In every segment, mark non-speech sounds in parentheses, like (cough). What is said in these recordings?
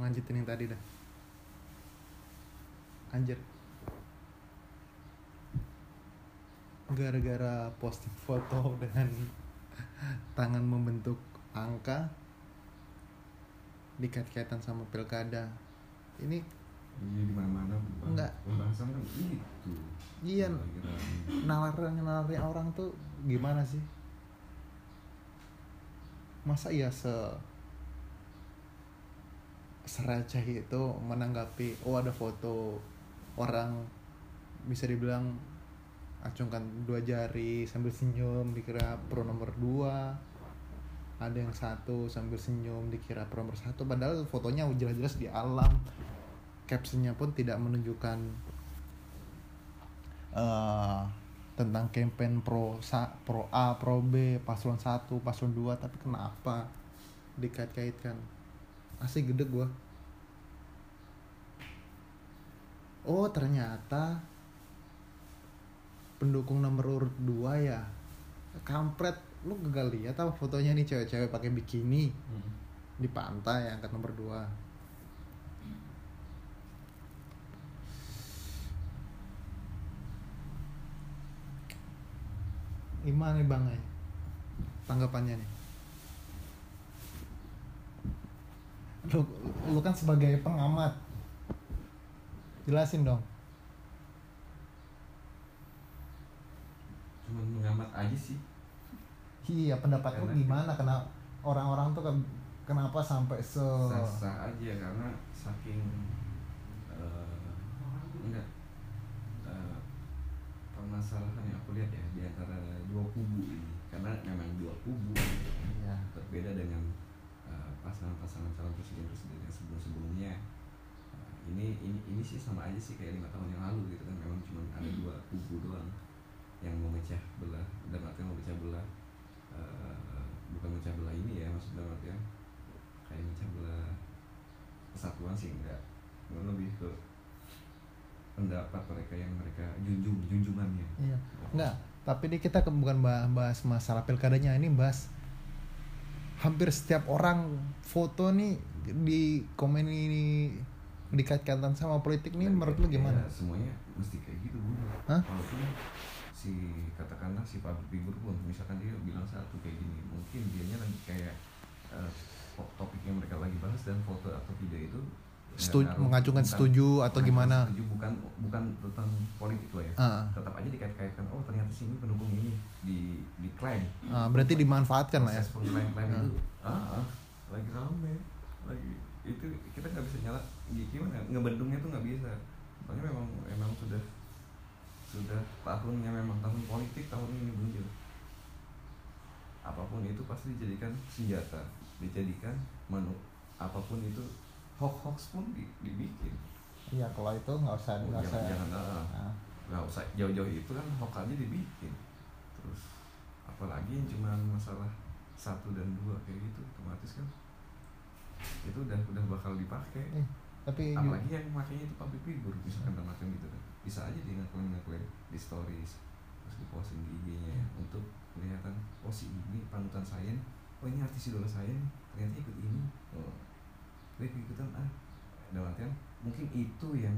lanjutin yang tadi dah anjir gara-gara posting foto dengan (laughs) tangan membentuk angka dikait-kaitan sama pilkada ini Iya di mana-mana Enggak. pembahasan kan itu. Iya. Nalar nalarnya orang tuh gimana sih masa iya se sereceh itu menanggapi oh ada foto orang bisa dibilang acungkan dua jari sambil senyum dikira pro nomor dua. Ada yang satu sambil senyum dikira pro nomor satu. Padahal fotonya jelas-jelas di alam. Captionnya pun tidak menunjukkan eh, tentang campaign pro sa, pro A, pro B, paslon 1, paslon 2, tapi kenapa dikait-kaitkan? Asli gede gua. Oh, ternyata pendukung nomor urut 2 ya. Kampret, lu gagal lihat apa fotonya nih cewek-cewek pakai bikini Hmm. di pantai angkat nomor 2. Gimana nih bang ya? Tanggapannya nih lu, lu kan sebagai pengamat. Jelasin dong. Cuman mengamat aja sih. Iya pendapat lu gimana? Kenapa orang-orang tuh ke- kenapa sampai se Sah-sah aja karena saking eh, enggak eh, permasalahan yang aku lihat ya di antara dua kubu ini. Karena memang dua kubu. Iya. berbeda dengan pasangan-pasangan calon presiden presiden yang sebelum-sebelumnya. Eh, ini ini ini sih sama aja sih kayak lima tahun yang lalu gitu kan. Memang cuma ada dua kubu doang yang memecah belah dan artinya memecah belah eh, bukan memecah belah ini ya maksud dalam artian kayak memecah belah kesatuan sih enggak. Lebih ke pendapat mereka yang mereka junjung junjungannya. Iya. Enggak, tapi ini kita bukan bah- bahas masalah pilkadanya, ini bahas hampir setiap orang foto nih di komen ini dikait-kaitan sama politik nih menurut lu ya, gimana? semuanya mesti kayak gitu bu Hah? walaupun si katakanlah si public figure pun misalkan dia bilang satu kayak gini mungkin dianya lagi kayak eh, to- topik yang mereka lagi bahas dan foto atau video itu Setuju, ngaruh. mengacungkan Bukan- setuju atau gimana? setuju bukan bukan tentang politik lah ya Ah, tetap aja dikait-kaitkan oh ternyata sini pendukung ini di diklaim ah, berarti dimanfaatkan lah ya. pengklaim-klaim Ah. itu ah, ah, lagi rame lagi itu kita nggak bisa nyala gi- gimana ngebendungnya tuh nggak bisa soalnya memang memang sudah sudah tahunnya memang tahun politik tahun ini muncul apa pun itu pasti dijadikan senjata dijadikan manu apa pun itu hoax hoax pun di- dibikin. Iya, kalau itu nggak usah Oh, nggak jangan usah. jangan ah, Ah, nggak usah. Jauh-jauh itu kan hoax aja dibikin. Terus apalagi yang cuma masalah satu dan dua kayak gitu otomatis kan itu udah udah bakal dipakai. Eh, tapi apalagi yang makanya itu public figure misalkan dalam artian gitu kan. Bisa aja dia ngakuin ngakuin di stories terus di posting di IG-nya ya, untuk kelihatan oh si ini panutan saya oh ini artis idola saya ternyata ikut ini. Oh ikut ikutan ah. Dalam artian mungkin itu yang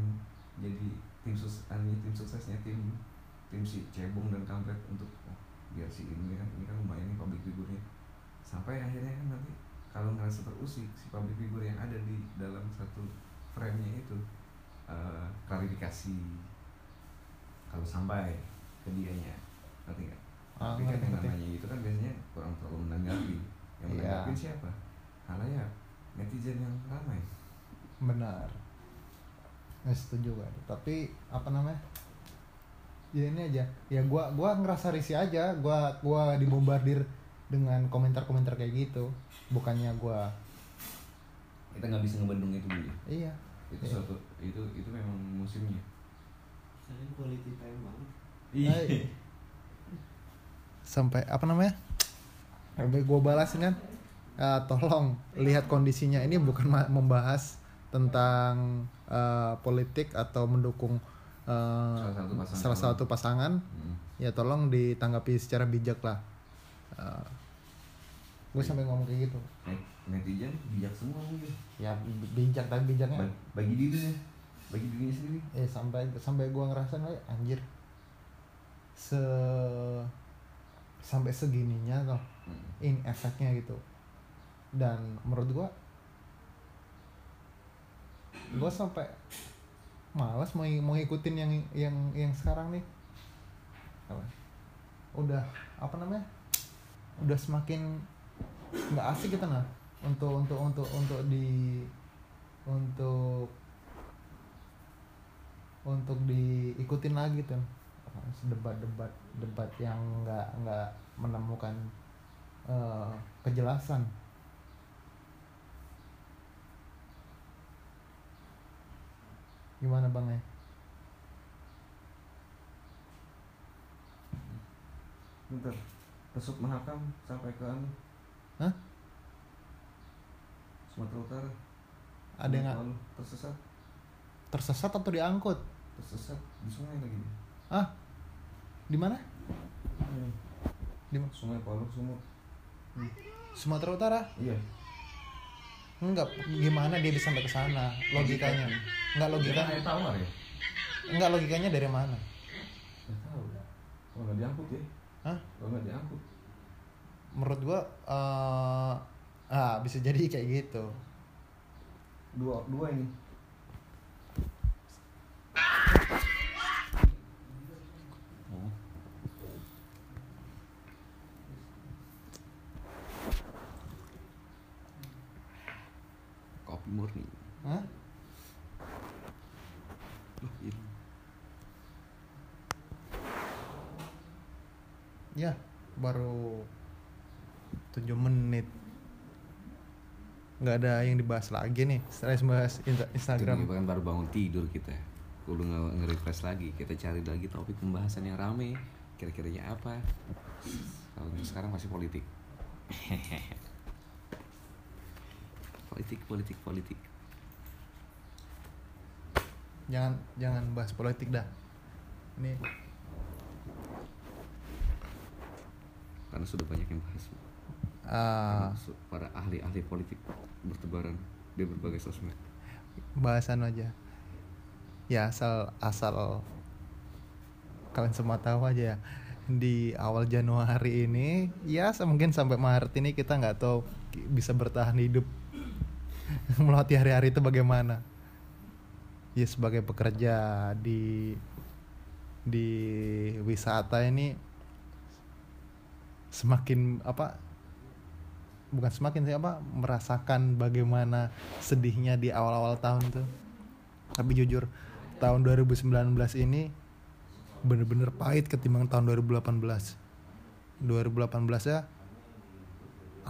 jadi tim sus ini tim suksesnya tim tim si cebong dan kampret untuk oh, biar si ini kan ini kan lumayan nih public figure-nya. Sampai akhirnya kan nanti kalau ngerasa terusik si public figure yang ada di dalam satu frame-nya itu eh, klarifikasi kalau sampai ke dianya. Ngerti nggak? Ah, tapi kan yang namanya itu kan biasanya kurang terlalu menanggapi. Yang Iya. menanggapi siapa? Halayak netizen yang ramai benar. Nggak setuju gue. Tapi apa namanya? Ya ini aja. Ya gua gua ngerasa risih aja. Gua gua dibombardir dengan komentar-komentar kayak gitu. Bukannya gua kita nggak bisa ngebendung itu dulu iya. itu Iya. suatu itu itu memang musimnya Saya quality time banget. Hai. sampai apa namanya sampai gue balasin kan "Ah, tolong lihat kondisinya. Ini bukan membahas tentang eh, politik atau mendukung eh, Salah satu pasangan. salah satu pasangan. Hmm. ya tolong ditanggapi secara bijak lah. Eh, gue sampai ngomong kayak gitu. Net- netizen bijak semua mungkin. Ya bi- bijak tapi bijaknya. Ba- bagi dirinya bagi dirinya sendiri. Eh sampai sampai gue ngerasain "Wah, anjir. Se sampai segininya loh Hmm. ini efeknya gitu dan menurut gua gua sampai malas mau mau ngikutin yang yang yang sekarang nih. Apa? Udah apa namanya? Udah semakin nggak asik gitu nah. Untuk untuk untuk untuk di untuk untuk diikutin lagi tuh debat-debat debat yang nggak nggak menemukan eh, kejelasan gimana bang ya bentar. Pesut mahakam sampai ke anu. Hah? Sumatera Utara. Ada yang nggak? Lalu tersesat. Tersesat atau diangkut? Tersesat. Di sungai lagi ah di mana? Di mana? sungai Palu Sumut. Sumatera Utara? Iya. Enggak. Gimana dia bisa sampai ke sana? Logikanya enggak Dia kan logikanya air tawar ya? Enggak logikanya dari mana? Nggak tahu. Kalau nggak diangkut ya? Hah? kalau nggak diangkut. Menurut gua eh ah bisa jadi kayak gitu. Dua dua ini. Oh. kopi murni. Hah? Loh, ini. ya baru 7 menit. Nggak ada yang dibahas lagi nih setelah bahas Insta- Itu Instagram kan baru bangun tidur kita Kudu nge- nge-refresh lagi. Kita cari lagi topik pembahasan yang rame. Kira-kiranya apa? Kalau sekarang masih politik. (laughs) Politik, politik, politik. Jangan jangan bahas politik dah. Ini Karena sudah banyak yang bahas. Ah, su- Para ahli-ahli politik bertebaran Di berbagai sosmed. Bahasan aja. Ya asal asal kalian semua tahu aja ya. Di awal Januari ini ya mungkin sampai Maret ini kita nggak tahu bisa bertahan hidup. (laughs) Melewati hari-hari itu bagaimana. Ya sebagai pekerja di di wisata ini semakin apa bukan semakin sih apa merasakan bagaimana sedihnya di awal-awal tahun tuh. Tapi jujur tahun 2019 ini bener-bener pahit ketimbang tahun 2018 2018 ya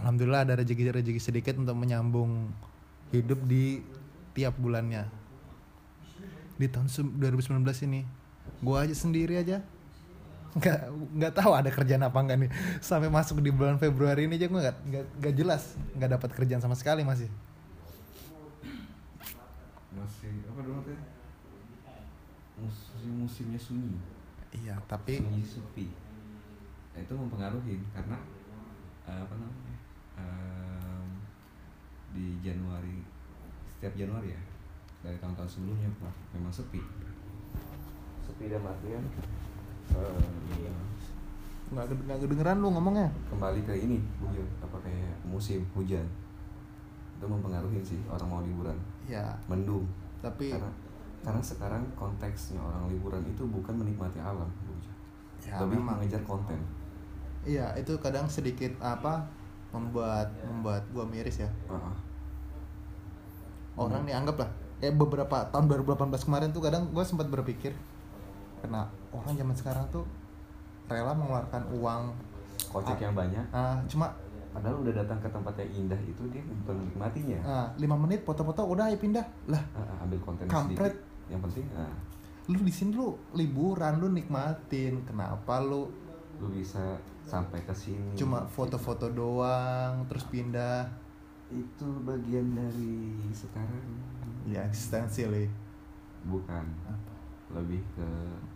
alhamdulillah ada rezeki-rezeki sedikit untuk menyambung hidup di tiap bulannya. Di tahun se- 2019 ini gua aja sendiri aja nggak nggak tahu ada kerjaan apa enggak nih. Sampai masuk di bulan Februari ini aja gue nggak nggak nggak jelas. Nggak dapat kerjaan sama sekali masih. Masih, apa dulu teh? Musim, musimnya sunyi. Iya tapi sunyi sepi. Nah, itu mempengaruhi karena eh, apa namanya em, di Januari setiap Januari ya dari tahun-tahun sebelumnya Pak, memang sepi. Sepi dan artian eh, nggak nggak kedengeran lu ngomongnya. Kembali ke ini hujan apa kayak musim hujan. Itu mempengaruhi sih orang mau liburan. Ya mendung. Tapi karena karena sekarang konteksnya orang liburan itu bukan menikmati alam ya lebih memang. mengejar konten. Iya itu kadang sedikit apa membuat membuat gua miris ya. Heeh. orang nih anggap lah. Kayak beberapa tahun 2018 kemarin tuh kadang gue sempat berpikir karena orang zaman sekarang tuh rela mengeluarkan uang. Kocek Ah. yang banyak. ah, cuma padahal udah datang ke tempat yang indah itu dia bukan menikmatinya ah, lima menit foto-foto udah ayo pindah. Lah Ah, ah, ambil konten Kampret. sedikit. Yang penting ah, lu di sini lu liburan lu nikmatin. Kenapa lu? Lu bisa sampai ke sini. Cuma foto-foto doang terus pindah. Itu bagian dari sekarang. Ya eksistensi li bukan. Apa? lebih ke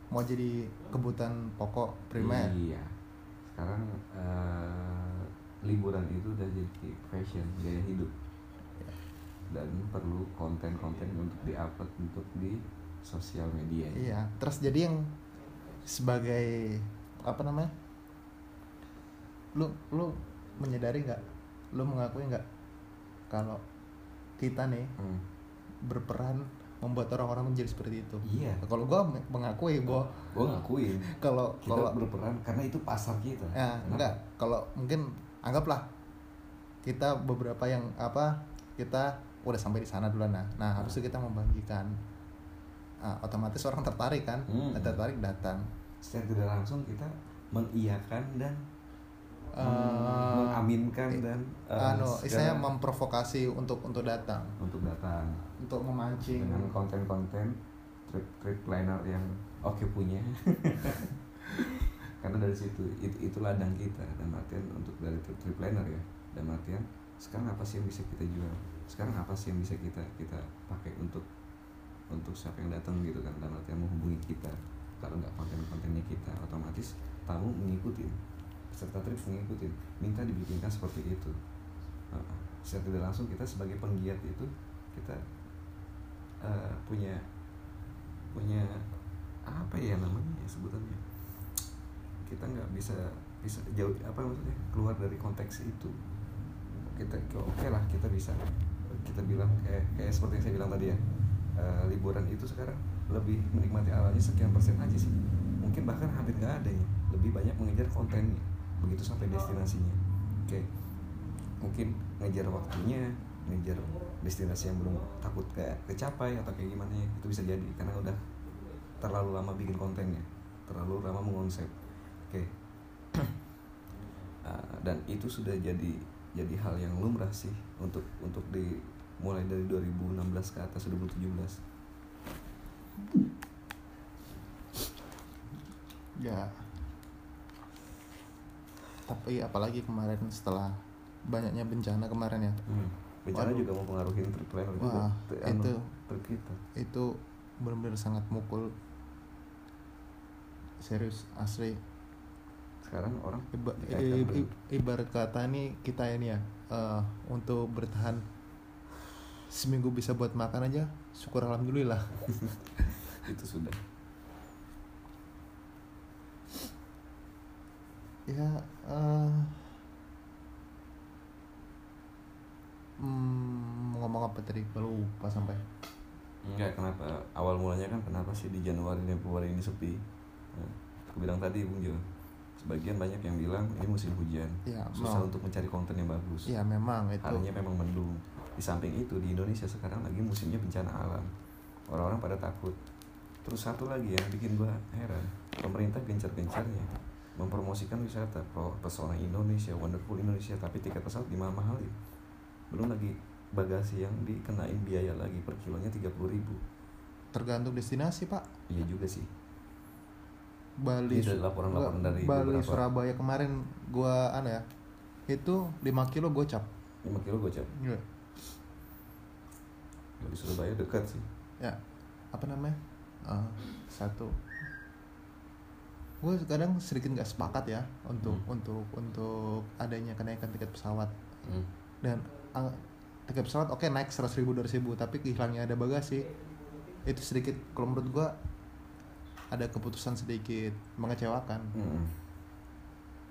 mau jadi kebutuhan pokok primer. Iya. Sekarang eh, liburan itu udah jadi fashion gaya hidup. Dan perlu konten-konten untuk diupload untuk di sosial media. Iya. Terus jadi yang sebagai apa namanya? Lu lu menyadari nggak? Lu mengakui nggak? Kalau kita nih Hmm. berperan membuat orang-orang menjadi seperti itu. Iya. Kalau gua mengakui gua gue ngakuin (laughs) kalau kita kalau berperan karena itu pasar kita. Ya Kenapa? enggak. Kalau mungkin anggaplah kita beberapa yang apa kita udah sampai di sana dulu nah. Nah habis itu kita membagikan Ah, otomatis orang tertarik kan. Hmm. tertarik datang. Secara tidak langsung kita mengiyakan dan Eh, meng- mengaminkan dan eh, anu istilahnya memprovokasi untuk untuk datang. Untuk datang. Untuk memancing. Dengan konten-konten trip trip planner yang oke punya. (laughs) Karena dari situ itu, itu ladang kita dan artian untuk dari trip, trip planner ya. Dan artian sekarang apa sih yang bisa kita jual? Sekarang apa sih yang bisa kita kita pakai untuk untuk siapa yang datang gitu kan? Dan artian menghubungi kita. Kalau nggak konten-kontennya kita otomatis tamu mengikuti peserta trip mengikuti minta dibikinkan seperti itu. Heeh. secara tidak langsung kita sebagai penggiat itu kita eh, punya punya apa ya namanya ya sebutannya? Kita nggak bisa bisa jauh apa maksudnya keluar dari konteks itu. Kita oke lah kita bisa kita bilang kayak kayak seperti yang saya bilang tadi ya eh, liburan itu sekarang lebih menikmati alamnya sekian persen aja sih. Mungkin bahkan hampir nggak ada ya lebih banyak mengejar kontennya begitu sampai destinasinya. Oke. Mungkin ngejar waktunya ngejar destinasi yang belum takut kayak kecapai atau kayak gimana ya itu bisa jadi karena udah terlalu lama bikin kontennya terlalu lama mengonsep. Oke. (clears throat) Ah, dan itu sudah jadi jadi hal yang lumrah sih untuk untuk di mulai dari 2016 ke atas 2017 ya tapi apalagi kemarin setelah banyaknya bencana kemarin ya. Hmm. bencana Waduh. juga mempengaruhi planner juga Wah, Tri- anu, itu- trip kita. itu benar-benar sangat mukul. Serius asli. Sekarang orang Iba- i- ibarat kata ini kita ini ya eh, untuk bertahan seminggu bisa buat makan aja syukur alhamdulillah. (laughs) Itu sudah ya eh, hmm, ngomong apa tadi? Lupa sampai. Enggak kenapa? Awal mulanya kan kenapa sih di Januari dan Februari ini sepi? Nah, aku bilang tadi Bung Jo sebagian banyak yang bilang ini musim hujan. Ya susah mau untuk mencari konten yang bagus. Ya memang itu. Harinya memang mendung. Di samping itu di Indonesia sekarang lagi musimnya bencana alam. Orang-orang pada takut. Terus satu lagi yang bikin gua heran pemerintah gencar-gencarnya mempromosikan wisata pesona Indonesia wonderful Indonesia tapi tiket pesawat dimahal-mahalin belum lagi bagasi yang dikenain biaya lagi per kilonya 30.000 ribu. Tergantung destinasi pak. Iya juga sih. Bali Ini dari laporan-laporan dari Bali beberapa- Surabaya kemarin gua anu ya itu 5 kilo gocap. 5 kilo gocap? Iya. di Surabaya dekat sih. Ya apa namanya? Eh, satu gue kadang sedikit nggak sepakat ya untuk Hmm. untuk untuk adanya kenaikan tiket pesawat hmm. dan ah, tiket pesawat oke naik seratus ribu dua ribu tapi hilangnya ada bagasi itu sedikit kalau menurut gue ada keputusan sedikit mengecewakan Hmm.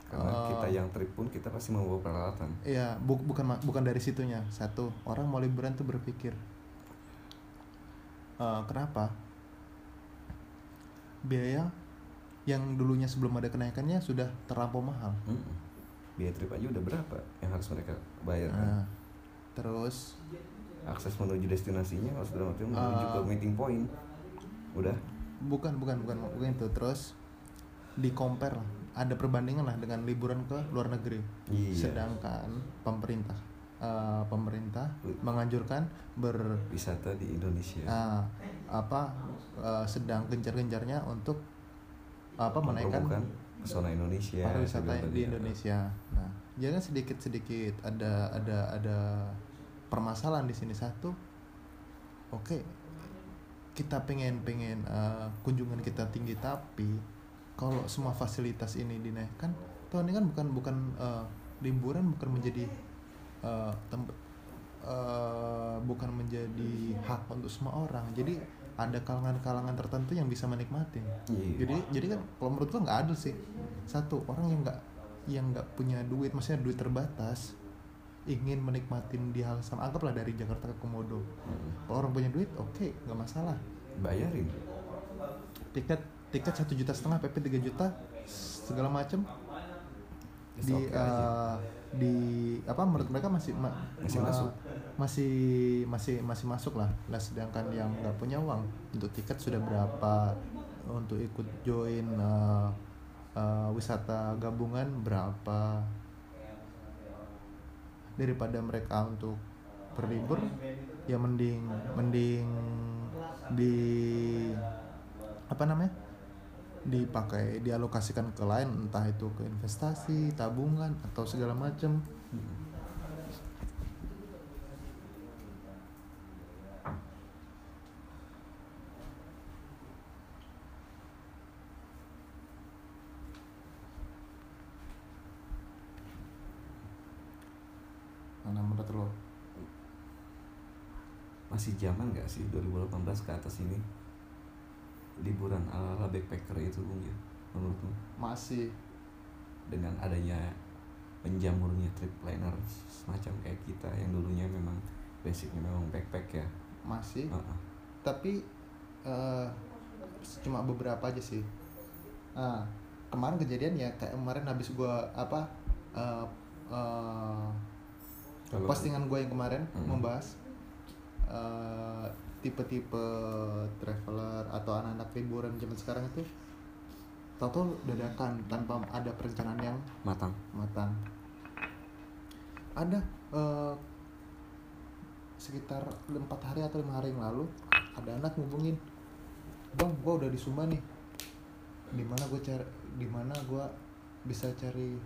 karena Eh. kita yang trip pun kita pasti membawa peralatan Iya, bu- bukan bukan dari situnya. Satu, orang mau liburan tuh berpikir, "Eh, kenapa biaya yang dulunya sebelum ada kenaikannya sudah terlampau mahal. Mm-mm. biaya trip aja udah berapa yang harus mereka bayar kan? Nah, terus akses menuju destinasinya harus dalam arti menuju Ah. ke meeting point udah bukan bukan bukan bukan itu. Terus di compare lah, ada perbandingan lah dengan liburan ke luar negeri. iya Sedangkan pemerintah eh, pemerintah menganjurkan ber wisata di Indonesia Nah, apa eh, sedang gencar-gencarnya untuk apa menaikkan mempromokan pesona Indonesia pariwisata bilang di tadi. Indonesia. Nah, jangan sedikit-sedikit ada ada ada permasalahan di sini satu. Oke, kita pengen pengen eh, kunjungan kita tinggi tapi kalau semua fasilitas ini dinaikkan, toh ini kan bukan bukan eh, liburan bukan menjadi eh, tempat eh, bukan menjadi hak untuk semua orang jadi ada kalangan-kalangan tertentu yang bisa menikmati. Iya. jadi jadi kan kalau menurut gua nggak adil sih. Satu orang yang nggak yang nggak punya duit maksudnya duit terbatas ingin menikmatin di hal sama anggaplah dari Jakarta ke Komodo. Mm. kalau orang punya duit oke nggak masalah. Bayarin. Tiket tiket satu juta setengah PP 3 juta segala macem It's di okay eh, di apa menurut mereka masih ma- Masih ma- masuk. masih masih masih masuk lah. Nah sedangkan yang nggak punya uang untuk tiket sudah berapa? Untuk ikut join eh, eh, wisata gabungan berapa? Daripada mereka untuk berlibur ya mending mending di apa namanya dipakai dialokasikan ke lain entah itu ke investasi tabungan atau segala macam mana menurut lo? Masih zaman nggak sih 2018 ke atas ini liburan ala ala backpacker itu bung ya menurutmu? Masih. Dengan adanya menjamurnya trip planner semacam kayak kita yang dulunya memang basicnya memang backpack ya? Masih. Heeh. tapi eh, cuma beberapa aja sih. Nah, kemarin kejadian ya kayak kemarin habis gua apa eh, Kalau- postingan gue yang kemarin Hmm. membahas eh, tipe-tipe traveler atau anak-anak liburan zaman sekarang itu tau dadakan tanpa ada perencanaan yang matang. matang. Ada eh, sekitar empat hari atau lima hari yang lalu ada anak ngubungin bang gua udah di Sumba nih. Di mana gue cari di mana gua bisa cari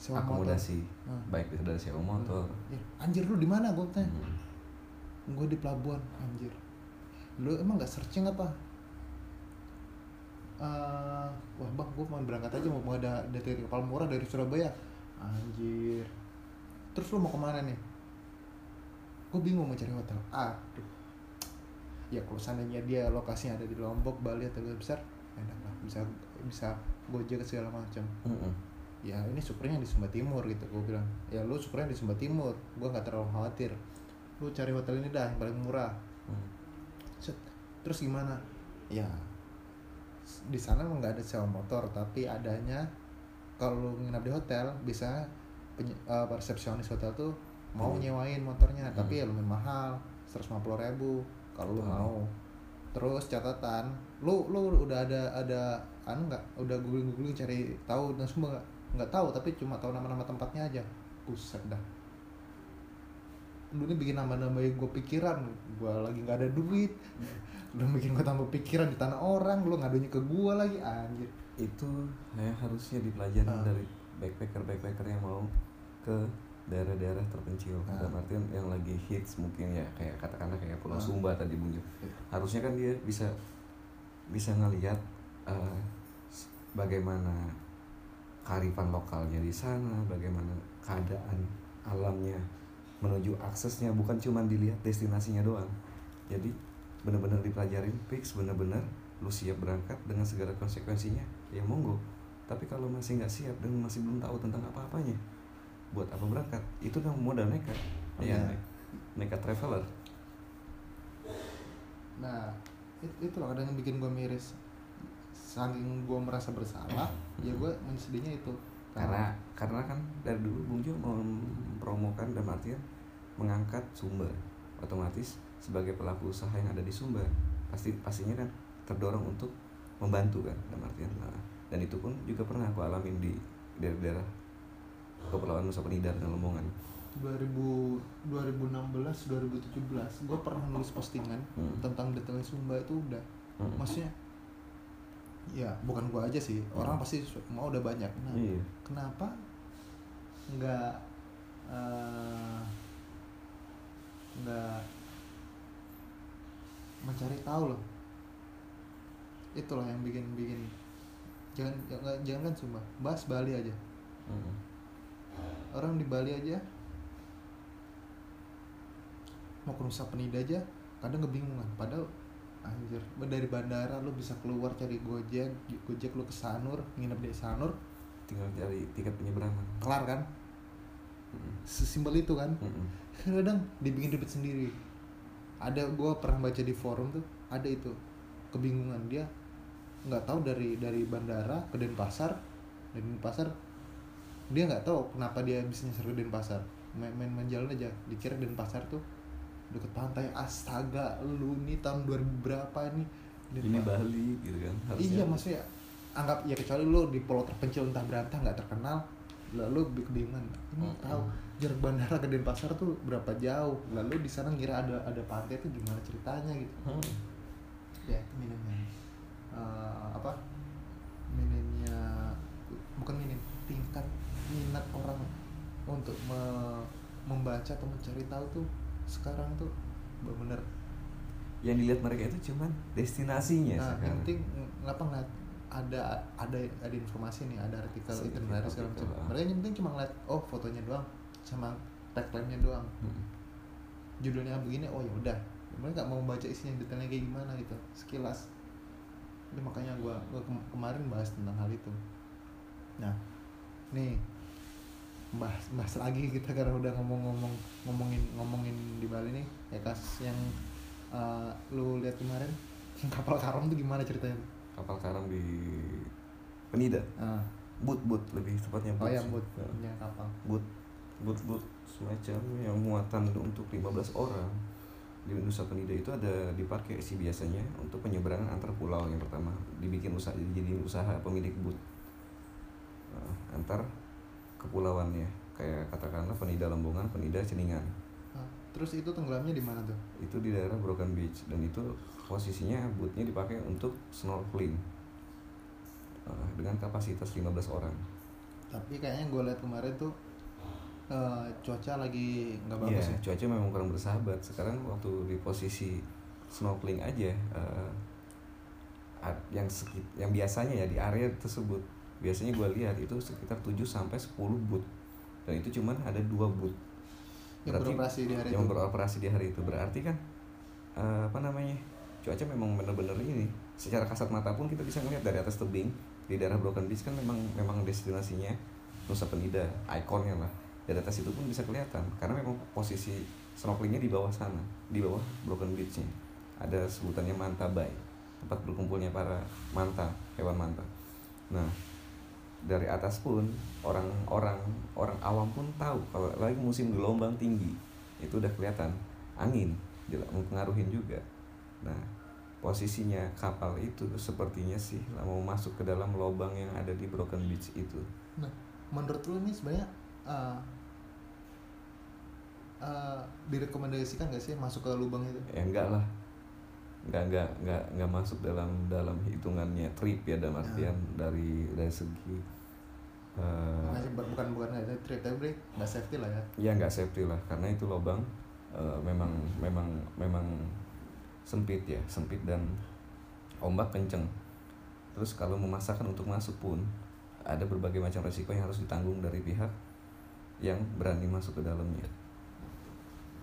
sewa motor? Akomodasi. Hmm. baik itu dari sewa motor. Ya, anjir lu di mana gue tanya Hmm. Gue di pelabuhan anjir. Lu emang nggak searching apa? Eh, wah bang gue mau berangkat aja mau, mau ada dari kapal murah dari Surabaya. Anjir. Terus lu mau ke mana nih? Gue bingung mau cari hotel. Aduh. Ya kalau seandainya dia lokasinya ada di Lombok Bali atau lebih besar enak lah. Bisa bisa gojek segala macam. Mm-mm. ya ini syukurnya di Sumba Timur gitu gue bilang. Ya lu syukurnya di Sumba Timur. Gue nggak terlalu khawatir lu cari hotel ini dah yang paling murah Hmm. Set. terus gimana ya di sana emang nggak ada sewa motor tapi adanya kalau lu nginap di hotel bisa eh, resepsionis hotel tuh mau Hmm. nyewain motornya Hmm. tapi ya lumayan mahal 150.000 ribu kalau lu Hmm. mau terus catatan lu lu udah ada ada anu nggak udah googling googling cari tahu dan semua nggak nggak tahu tapi cuma tahu nama-nama tempatnya aja buset dah ini bikin nambah-nambahin gue pikiran gue lagi nggak ada duit lu bikin gue tambah pikiran di tanah orang lu ngadunya ke gue lagi anjir itu yang harusnya dipelajari Ah. dari backpacker backpacker yang mau ke daerah-daerah terpencil Ah. dalam artian yang lagi hits mungkin ya kayak katakanlah kayak Pulau Ah. Sumba tadi Bung Jo. Iya. harusnya kan dia bisa bisa ngelihat eh, s- bagaimana kearifan lokalnya di sana bagaimana keadaan alamnya menuju aksesnya bukan cuma dilihat destinasinya doang. Jadi benar-benar dipelajarin fix benar-benar lu siap berangkat dengan segala konsekuensinya ya monggo. Tapi kalau masih nggak siap dan masih belum tahu tentang apa-apanya buat apa berangkat? Itu kan modal nekat. Iya. ya nekat traveler. Nah itu, itu loh kadang yang bikin gue miris. Saking gue merasa bersalah ya gue menyedihnya itu. Karena karena kan dari dulu Bung Jo mempromokan dan artian mengangkat Sumber otomatis sebagai pelaku usaha yang ada di Sumber pasti pastinya kan terdorong untuk membantu kan dalam artian nah, dan itu pun juga pernah aku alamin di daerah-daerah kepulauan Nusa Penida dan Lamongan. 2000 2016 2017 gue pernah nulis postingan Hmm. tentang detail Sumba itu udah. Hmm. maksudnya ya bukan gue aja sih orang pasti mau udah banyak. Nah iya. kenapa nggak eh, nggak mencari tahu loh itulah yang bikin bikin jangan jangan jangan kan Sumba bahas Bali aja Hmm. orang di Bali aja mau ke Nusa Penida aja kadang kebingungan padahal anjir dari bandara lu bisa keluar cari gojek gojek lu ke Sanur nginep di Sanur tinggal cari tiket penyeberangan kelar kan. Sesimpel itu kan. Kadang dibikin ribet sendiri. Ada gua pernah baca di forum tuh ada itu kebingungan. Dia nggak tahu dari dari bandara ke Denpasar dari Denpasar dia nggak tahu kenapa dia bisa nyasar ke Denpasar. Main main, main jalan aja dikira Denpasar tuh deket pantai. Astaga lu nih tahun 2000 berapa nih ini Denpa- Bali gitu kan iya maksudnya anggap ya kecuali lu di pulau terpencil entah berantah nggak terkenal lalu kebingungan ini Mm-mm. tahu. Jarak bandara ke Denpasar tuh berapa jauh? Lalu di sana ngira ada ada pantai tuh gimana ceritanya gitu. Hmm. ya itu minimnya. Eh, apa? Minimnya bukan minim tingkat minat orang untuk me- membaca atau mencari tahu tuh sekarang tuh benar-benar yang dilihat mereka itu cuman destinasinya nah, yang sekarang. penting ngapa ngeliat ada ada ada informasi nih ada artikel Sedikit itinerary segala macam. ah. mereka yang penting cuma ngeliat oh fotonya doang sama tagline-nya doang. Mm. judulnya begini oh ya udah. Mereka nggak mau baca isinya detailnya kayak gimana gitu sekilas. Jadi makanya gua, gua kem- kemarin bahas tentang hal itu. Nah nih bahas bahas lagi kita karena udah ngomong-ngomong ngomongin ngomongin di Bali nih ya kasus yang uh, lu lihat kemarin (laughs) kapal karam tuh gimana ceritanya kapal karam di Penida? Ah, but but lebih tepatnya oh but. yang sih. buat Ya. kapal. But but but. Semacam yang muatan untuk 15 orang di Nusa Penida itu ada dipakai sih biasanya untuk penyeberangan antar pulau yang pertama. Dibikin usaha jadi usaha pemilik but. Nah, antar kepulauannya. Kayak katakanlah Penida Lembongan Penida Ceningan. Ah, terus itu tenggelamnya di mana tuh? Itu di daerah Broken Beach dan itu posisinya bootnya dipakai untuk snorkeling Eh, dengan kapasitas 15 orang tapi kayaknya gue lihat kemarin tuh eh, cuaca lagi nggak bagus Iya, ya cuaca memang kurang bersahabat. Sekarang waktu di posisi snorkeling aja, a- yang sekit, yang biasanya ya di area tersebut, biasanya gue lihat itu sekitar 7 sampai 10 boot. Dan itu cuman ada dua boot yang berarti- beroperasi di hari yang itu beroperasi di hari itu. Berarti kan eh, apa namanya? Cuaca memang benar-benar ini. Secara kasat mata pun kita bisa melihat dari atas tebing di daerah Broken Beach kan memang memang destinasinya Nusa Penida, ikonnya lah. Dari atas itu pun bisa kelihatan karena memang posisi snorkelingnya di bawah sana, di bawah Broken Beach-nya. Ada sebutannya Manta Bay, tempat berkumpulnya para manta, hewan manta. Nah, dari atas pun orang-orang orang awam pun tahu kalau lagi musim gelombang tinggi itu udah kelihatan angin jela- mempengaruhi juga nah posisinya kapal itu sepertinya sih lah mau masuk ke dalam lubang yang ada di Broken Beach itu Nah, menurut lu ini sebenarnya uh, uh, direkomendasikan gak sih masuk ke lubang itu? ya enggak lah enggak enggak enggak enggak masuk dalam dalam hitungannya trip ya dalam artian dari dari segi bu- bukan bukan ada trip tapi nggak safety lah ya. ya nggak safety lah karena itu lubang eh, memang memang memang sempit ya sempit dan ombak kenceng terus kalau memaksakan untuk masuk pun ada berbagai macam resiko yang harus ditanggung dari pihak yang berani masuk ke dalamnya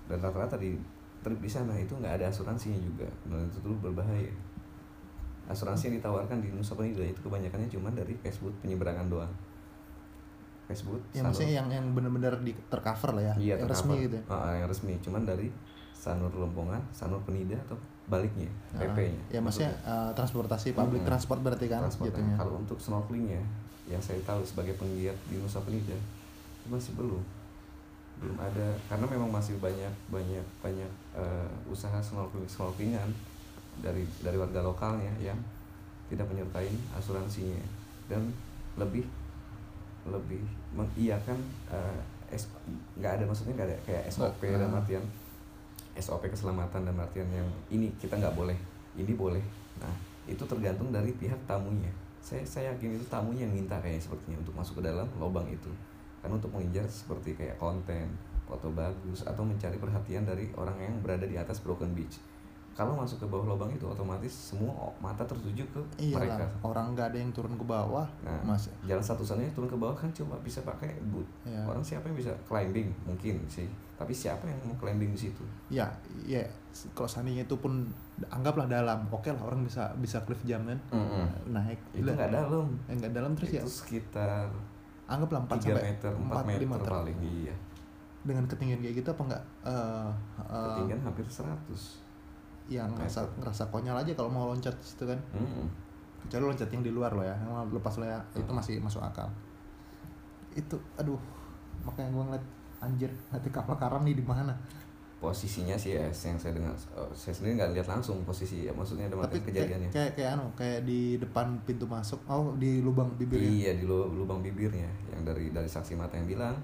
dan rata-rata di trip di sana itu nggak ada asuransinya juga dan itu tuh berbahaya asuransi yang ditawarkan di Nusa Penida itu kebanyakannya cuma dari Facebook penyeberangan doang Facebook Ya maksudnya yang yang benar-benar di tercover lah ya, Iya, yang tercover. resmi gitu. ya. Ah, yang resmi, cuman dari Sanur Lompongan, Sanur Penida atau baliknya, Nah, PP-nya. Ya maksudnya uh, transportasi public Mm-mm. transport berarti kan transport. jatuhnya. Kalau untuk snorkelingnya, yang saya tahu sebagai penggiat di Nusa Penida masih belum, belum ada karena memang masih banyak banyak banyak eh, usaha snorkeling snorkelingan dari dari warga lokalnya yang tidak menyertai asuransinya dan lebih lebih mengiyakan eh, S- nggak ada maksudnya nggak ada kayak SOP Nggak, dan ah. artian SOP keselamatan dan artian yang ini kita nggak boleh ini boleh. Nah itu tergantung dari pihak tamunya. Saya saya yakin itu tamunya yang minta kayak sepertinya untuk masuk ke dalam lubang itu. Karena untuk mengejar seperti kayak konten foto bagus atau mencari perhatian dari orang yang berada di atas Broken Beach kalau masuk ke bawah lubang itu otomatis semua mata tertuju ke iya mereka. Orang nggak ada yang turun ke bawah nah mas. jalan satu-satunya turun ke bawah kan cuma bisa pakai boot. Ya orang siapa yang bisa climbing? Mungkin sih. Tapi siapa yang mau climbing di situ? Ya ya kalau seandainya itu pun anggaplah dalam oke lah orang bisa bisa cliff jump kan? Naik. Itu nggak dalam. eh, nggak dalam terus itu ya sekitar anggaplah 4 3 sampai meter 4 4, meter, 5 meter. paling iya. Dengan ketinggian kayak gitu apa enggak eh eh, ketinggian hampir 100 ya ngerasa ngerasa konyol aja kalau mau loncat situ kan. Mm-mm. kecuali loncat yang di luar loh ya yang lepas lo ya itu Hmm. masih masuk akal. Itu aduh makanya gue ngeliat anjir nanti kapal karam nih di mana? Posisinya sih ya yang saya dengar eh, saya sendiri nggak lihat langsung posisi ya maksudnya ada tapi kejadiannya. kayak kayak anu kayak di depan pintu masuk oh di lubang bibirnya? Iya di lu- lubang bibirnya yang dari dari saksi mata yang bilang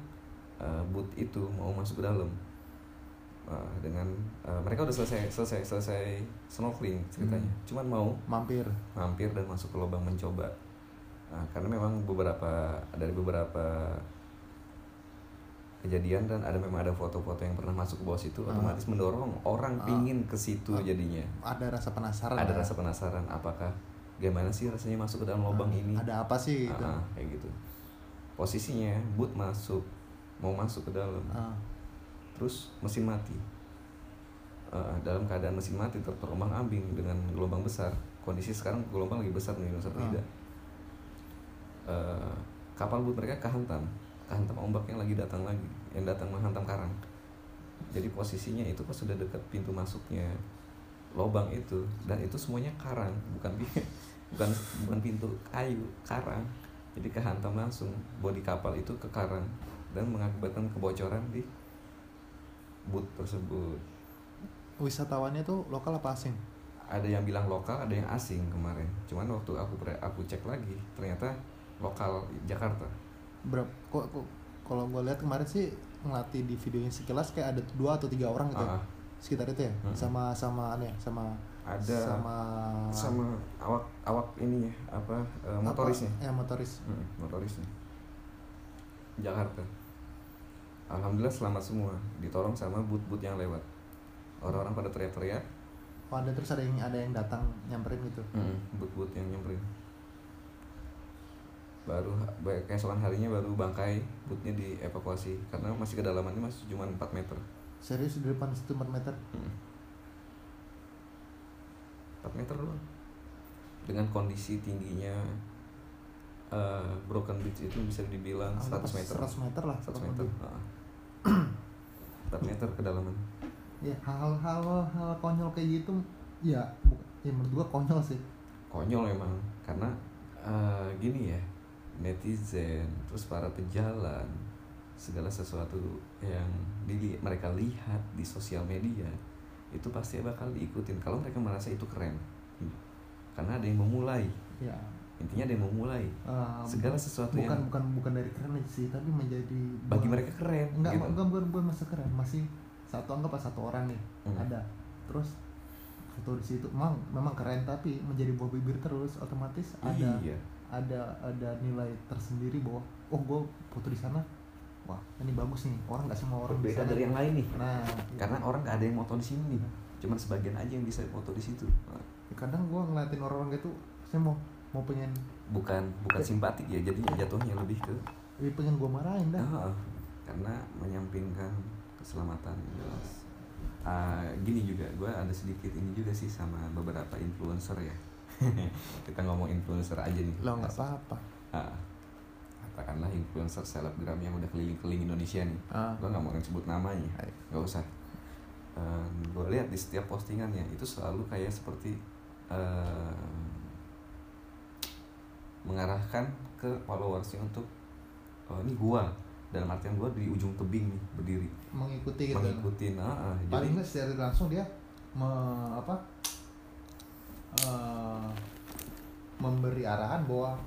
eh, boot itu mau masuk ke dalam Eh, dengan eh, mereka udah selesai selesai selesai snorkeling ceritanya Hmm. cuman mau mampir mampir dan masuk ke lubang mencoba Nah, karena memang beberapa dari beberapa kejadian dan ada memang ada foto-foto yang pernah masuk ke bawah situ Ah. otomatis mendorong orang Ah. pingin ke situ Ah. jadinya ada rasa penasaran ada lah. rasa penasaran apakah gimana sih rasanya masuk ke dalam lubang ini ada apa sih gitu. Ah, kayak gitu posisinya boot masuk mau masuk ke dalam Ah, terus mesin mati. Eh, dalam keadaan mesin mati ter- terombang ambing dengan gelombang besar. Kondisi sekarang gelombang lagi besar nih Nusa Ah. Penida Eh, kapal boot mereka kehantam. Kehantam ombak yang lagi datang lagi yang datang menghantam karang. Jadi posisinya itu pas sudah dekat pintu masuknya lobang itu dan itu semuanya karang bukan (laughs) bukan bukan pintu kayu karang. Jadi kehantam langsung. Bodi kapal itu ke karang dan mengakibatkan kebocoran di boot tersebut. Wisatawannya tuh lokal apa asing? Ada yang bilang lokal ada yang asing kemarin. Cuman waktu aku aku cek lagi ternyata lokal Jakarta. Berapa kok, kok kalau gue lihat kemarin sih ngelatih di videonya sekilas kayak ada dua atau tiga orang gitu ya, Ah, sekitar itu ya? Hmm. sama sama aneh sama ada sama sama awak awak ininya apa eh, motorisnya? Apa, ya motoris. Mm, motorisnya. Jakarta Alhamdulillah selamat semua ditolong sama but-but yang lewat. Orang-orang pada teriak-teriak. Oh, ada terus ada yang ada yang datang nyamperin gitu? But-but yang nyamperin. Baru ba- keesokan harinya baru bangkai butnya dievakuasi. Karena masih kedalamannya masih cuma 4 meter. Serius di depan situ 4 meter? Mm. 4 meter doang. Dengan kondisi tingginya eh, broken bridge itu bisa dibilang 100 meter. 100 meter lah 100 kurang meter lebih. Heeh. 4 meter kedalaman ya hal-hal hal konyol kayak gitu ya ya menurut gua konyol sih. Konyol emang karena eh, gini ya netizen terus para pejalan segala sesuatu yang dili- mereka lihat di sosial media itu pasti bakal diikutin. Kalau mereka merasa itu keren karena ada yang memulai. Ya intinya ada yang memulai eh, segala sesuatu bukan yang bukan bukan dari keren sih tapi menjadi bagi buat- mereka keren enggak gitu. enggak bukan bukan masa keren masih satu anggap pas satu orang nih Hmm. ada. Terus foto di situ memang memang keren tapi menjadi buah bibir terus otomatis ada iya. ada ada nilai tersendiri bahwa oh gue foto di sana wah ini bagus nih orang nggak semua orang sana. dari yang lain nih. nah karena orang nggak ada yang moto di sini nih cuman sebagian aja yang bisa foto di situ. Kadang gue ngeliatin orang-orang gitu saya mau mau pengen bukan bukan simpatik ya jadi jatuhnya lebih ke lebih pengen gue marahin dah. Ah, karena menyampingkan keselamatan jelas. Ah, gini juga gue ada sedikit ini juga sih sama beberapa influencer ya. (laughs) Kita ngomong influencer aja nih. Lo nggak apa-apa. Ah, katakanlah influencer selebgram yang udah keliling-keliling Indonesia nih. Ah. Gue nggak mau sebut namanya nggak usah. Gue lihat di setiap postingannya itu selalu kayak seperti eh, mengarahkan ke followersnya untuk oh, ini gua. Dalam artian gua di ujung tebing nih berdiri. Mengikuti gitu. Mengikuti nah, jadi paling nggak secara langsung dia me, apa eh, memberi arahan bahwa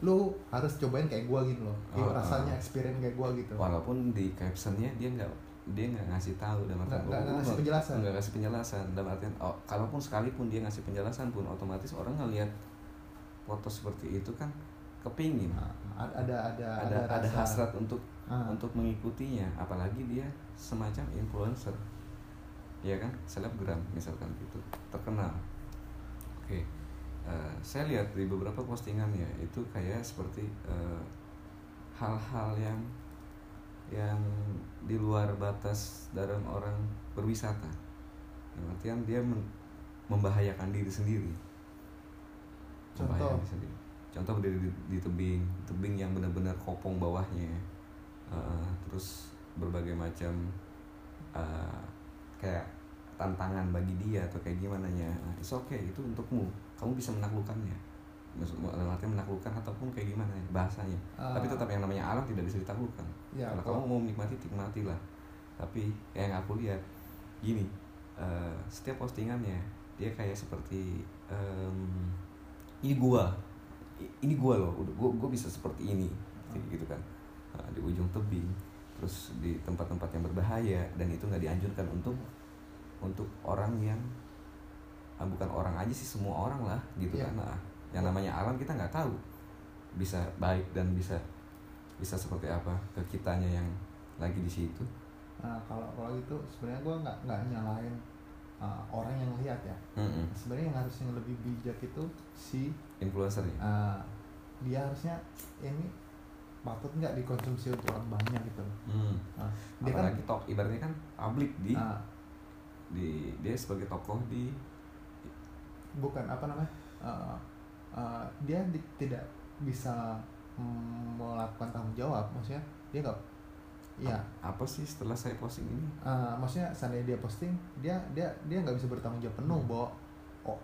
lu harus cobain kayak gua gitu loh. Oh, rasanya oh. experience kayak gua gitu. Walaupun di captionnya dia nggak dia nggak ngasih tahu dalam artian Nggak- oh, ngasih gua- penjelasan. nggak ngasih penjelasan. Dalam artian oh, kalaupun sekalipun dia ngasih penjelasan pun otomatis orang ngelihat foto seperti itu kan kepingin. Nah, ada ada ada ada rasa- hasrat untuk Ah. untuk mengikutinya. Apalagi dia semacam influencer. Ya kan? Selebgram misalkan gitu. Terkenal. Oke. Eh, saya lihat di beberapa postingannya itu kayak seperti eh, hal-hal yang yang di luar batas dalam orang berwisata. Yang artian dia men- membahayakan diri sendiri Contoh? Membahayakan diri sendiri. contoh berdiri di, di tebing. Tebing yang benar-benar kopong bawahnya. Eh, terus berbagai macam eh, kayak tantangan bagi dia atau kayak gimana nya. Nah, it's okay itu untukmu. Kamu bisa menaklukkannya. Maksud dalam artian menaklukkan ataupun kayak gimana ya, bahasanya. Ah. tapi tetap yang namanya alam tidak bisa ditaklukkan. Ya, kalau kamu mau menikmati nikmatilah. Tapi yang aku lihat gini eh, setiap postingannya dia kayak seperti em, ini gua. Ini gua loh udah gua, gua bisa seperti ini. Gitu kan. Nah, di ujung tebing terus di tempat-tempat yang berbahaya dan itu nggak dianjurkan untuk untuk orang yang ah, bukan orang aja sih semua orang lah gitu Iya. kan. Nah, yang namanya alam kita nggak tahu bisa baik dan bisa bisa seperti apa ke kitanya yang lagi di situ. Nah, kalau kalau gitu sebenarnya gue nggak nggak nyalain uh, orang yang lihat ya. Mm-mm. Sebenarnya yang harusnya lebih bijak itu si influencer ya uh, dia harusnya ini patut nggak dikonsumsi untuk orang banyak gitu loh. Hmm. Nah, dia kan apalagi tok ibaratnya kan publik di uh, di dia sebagai tokoh di bukan apa namanya uh, uh, dia di- tidak bisa mm, melakukan tanggung jawab maksudnya dia nggak ya apa sih setelah saya posting ini? Uh, maksudnya seandainya dia posting dia dia dia nggak bisa bertanggung jawab penuh bahwa oh,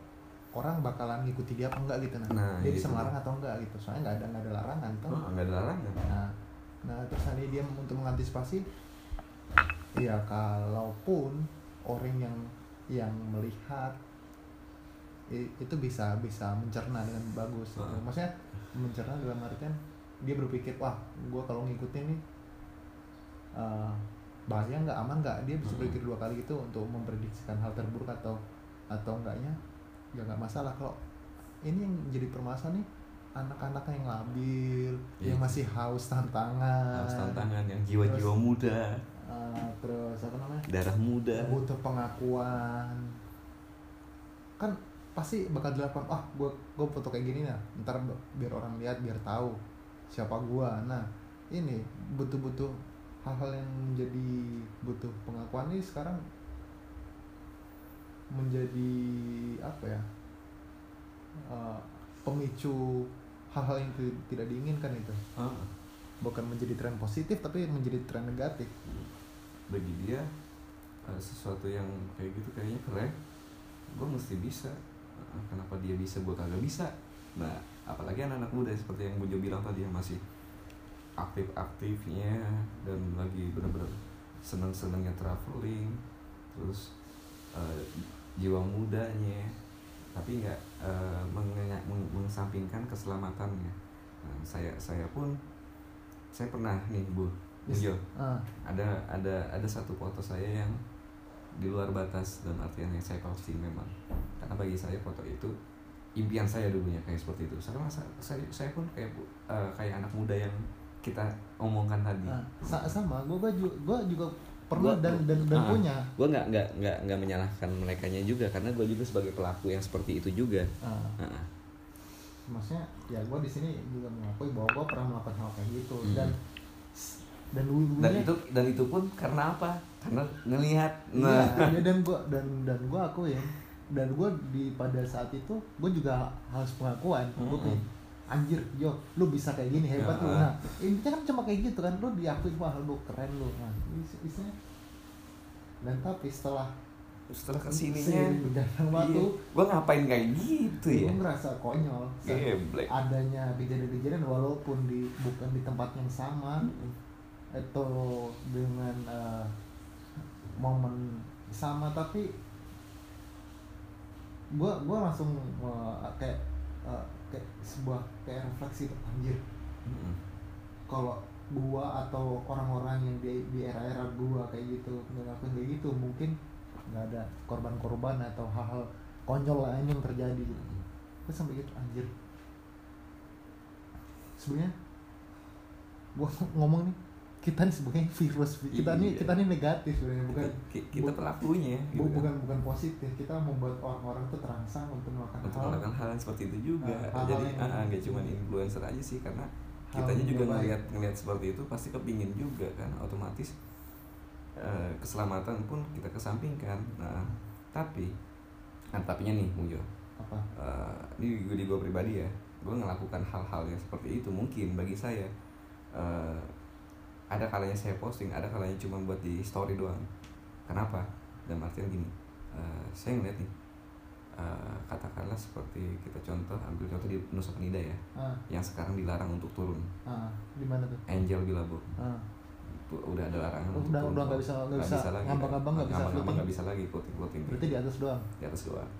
orang bakalan ngikuti dia apa enggak gitu nah, Nah, dia bisa gitu. melarang atau enggak gitu. Soalnya nggak ada nggak ada larangan kan oh, nggak ada larangan. Nah nah terus seandainya dia untuk mengantisipasi ya kalaupun orang yang yang melihat itu bisa bisa mencerna dengan bagus gitu. Ah. maksudnya mencerna dalam artian dia berpikir wah gue kalau ngikutin nih eh, bahaya nggak aman nggak? Dia bisa Hmm. berpikir dua kali gitu untuk memprediksikan hal terburuk atau atau enggaknya ya nggak masalah. Kalau ini yang jadi permasalahan nih anak-anak yang labil Iya. yang masih haus tantangan. Harus tantangan yang jiwa-jiwa muda. eh, terus apa namanya? Darah muda. Butuh pengakuan. Kan pasti bakal dilakukan ah gue gue foto kayak gini nah ntar biar orang lihat biar tahu siapa gue nah ini butuh butuh hal-hal yang menjadi butuh pengakuan ini sekarang menjadi apa ya eh, pemicu hal-hal yang ti- tidak diinginkan itu. Ah, bukan menjadi tren positif tapi menjadi tren negatif. Bagi dia eh, sesuatu yang kayak gitu kayaknya keren. Gue mesti bisa. Kenapa dia bisa gue kagak bisa? Nah apalagi anak-anak muda seperti yang Bujo bilang tadi yang masih aktif-aktifnya dan lagi bener-bener seneng-senengnya traveling terus eh, jiwa mudanya tapi nggak meng- mengesampingkan keselamatannya. Nah, saya saya pun saya pernah nih bu Yes. Ah. Ada ada ada satu foto saya yang di luar batas dan artian yang saya posting memang. Karena bagi saya foto itu impian saya dulunya kayak seperti itu. Saya masa saya, saya pun kayak bu- eh, kayak anak muda yang kita omongkan tadi. Nah, sa- sama gue gua juga gua juga pernah Gua- dan dan dan Ah. punya. gue nggak nggak nggak nggak menyalahkan mereka juga karena gue juga sebagai pelaku yang seperti itu juga. Ah, Ah, maksudnya ya gue di sini juga mengakui bahwa gue pernah melakukan hal kayak gitu Hmm. dan dan dulu dan itu dan itu pun karena apa? Karena ngelihat. Nah. nah iya, dan gue dan dan gue akuin dan gue di pada saat itu gue juga harus pengakuan gue Mm-mm. kayak anjir yo lu bisa kayak gini hebat lu. Ya. nah ini kan cuma kayak gitu kan lu diakui wah lu keren lu. Nah is- istilahnya dan tapi setelah setelah ke sininya berjalan waktu gue ngapain kayak gitu ya? Gue ngerasa konyol Geblek. adanya kejadian-kejadian walaupun di bukan di tempat yang sama atau dengan eh, momen sama tapi gua gua langsung eh, kayak eh, kayak sebuah kayak refleksi anjir. Mm-mm. kalau gua atau orang-orang yang di di era-era gua kayak gitu ngelakuin kayak gitu mungkin nggak ada korban-korban atau hal-hal konyol lain yang terjadi. Gitu gue sampai gitu anjir. Sebenarnya gua (laughs) ngomong nih kita nih sebagai virus kita nih Iya. kita nih negatif sebenarnya bukan Ki- kita bu- pelakunya bu- gitu kan. bukan bukan positif kita membuat orang-orang tuh terangsang untuk melakukan untuk hal melakukan hal yang seperti itu juga Nah, hal-hal jadi yang- ah, nggak cuma influencer aja sih karena Hal kitanya juga baik. ngelihat ngelihat seperti itu pasti kepingin juga kan otomatis eh, keselamatan pun kita kesampingkan nah tapi kan tapinya nih Bung Jo apa Eh, ini gue di gue pribadi ya gue ngelakukan hal-hal yang seperti itu mungkin bagi saya eh, ada kalanya saya posting ada kalanya cuma buat di story doang. Kenapa? Dan artinya gini eh, saya ngeliat nih eh, katakanlah seperti kita contoh ambil contoh di Nusa Penida ya ah. yang sekarang dilarang untuk turun. Ah di mana tuh? Angel Bilabo. Tuh, udah ada larangan Oh, udah- turun udah nggak bisa- nggak bisa lagi ngambang-ngambang, nggak bisa floating. nggak bisa lagi floating floating berarti di atas doang? Di atas doang.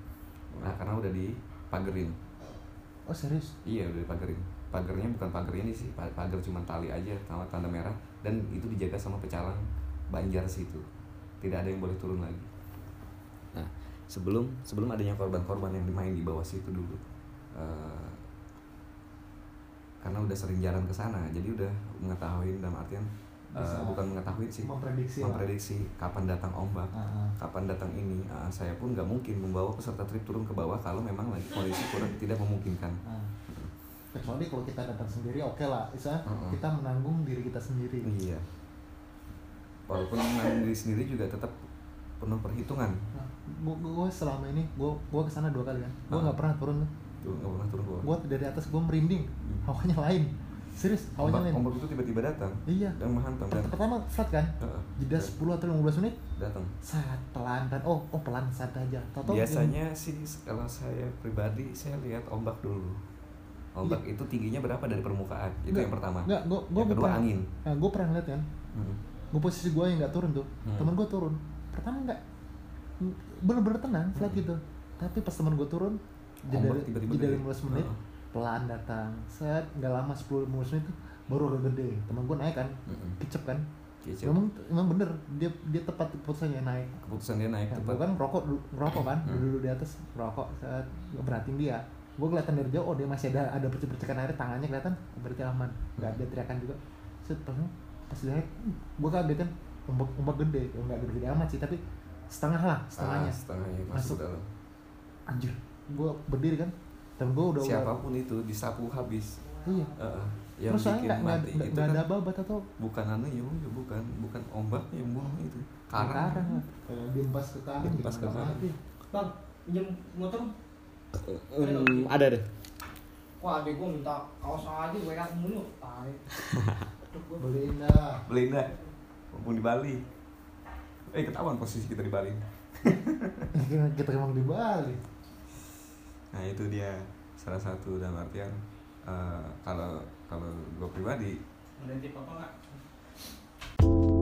Nah karena udah dipagerin. Oh serius? Iya udah dipagerin. Pagernya bukan pagar ini sih, pa- pagar cuma tali aja sama tanda merah dan itu dijaga sama pecalang banjar situ. Tidak ada yang boleh turun lagi. Nah sebelum sebelum adanya korban-korban yang dimain di bawah situ dulu, eh, karena udah sering jalan ke sana, jadi udah mengetahui dalam artian eh, Bisa bukan mengetahui sih, memprediksi lah. memprediksi kapan datang ombak, Ah, ah. kapan datang ini. Ah, saya pun nggak mungkin membawa peserta trip turun ke bawah kalau memang lagi kondisi kurang tidak memungkinkan. Ah. Kecuali kalau kita datang sendiri oke lah bisa Mm-mm. kita menanggung diri kita sendiri Iya. Walaupun menanggung diri sendiri juga tetap penuh perhitungan. nah, gua selama ini gua gua ke sana dua kali kan gua Ah. nggak pernah turun tuh nggak pernah turun bawah. gua dari atas gua merinding Hmm. hawanya lain serius hawanya Ombak, lain ombak itu tiba-tiba datang iya dan menghantam dan pertama flat kan Heeh, jeda 10 atau 15 menit datang. saat pelan dan oh oh pelan saat aja Tau-tau Biasanya sih kalau saya pribadi saya lihat ombak dulu. Ombak itu tingginya berapa dari permukaan? Itu Nggak, yang pertama. nggak gua gua yang kedua pernah- angin. nah, gua pernah ngeliat kan Hmm. gue posisi gue yang nggak turun tuh Hmm. temen gue turun pertama nggak bener-bener tenang flat Hmm. gitu tapi pas temen gue turun jeda Ombak tiba-tiba jeda gede. 15 menit Heeh. pelan datang set nggak lama 10 15 menit tuh baru agak gede temen gue naik kan Mm-mm. kicep kan Kicau. memang emang bener dia dia tepat keputusannya naik Keputusan dia naik Nah, tepat. gue kan rokok ngerokok kan Hmm. dulu di atas rokok saat beratin dia gue kelihatan dari jauh oh dia masih ada ada percikan air tangannya kelihatan berarti aman nggak ada teriakan juga set pas pas dia gue kaget kan ombak ombak gede Ya, nggak gede, gede amat sih tapi setengah lah setengahnya Ah, setengahnya masuk, Masuk. dalam. anjir gue berdiri kan dan gue udah udah Siapa pun itu disapu habis. iya Heeh. yang terus saya bikin nggak mati nggak- itu nggak kan ada babat atau bukan anu ya Bung, bukan bukan ombak yang bunuh itu karang, karang Eh, diempas ke karang Diempas ke gimana karang. bang pinjam motor ada deh. Wah adek gua minta kaos aja gue kasih mulu. Tarik (laughs) beliin dah beliin dah mumpung di Bali. Eh ketahuan posisi kita di Bali. (laughs) Kita emang di Bali. Nah itu dia. Salah satu dalam artian eh, kalau kalau gue pribadi ada tip apa nggak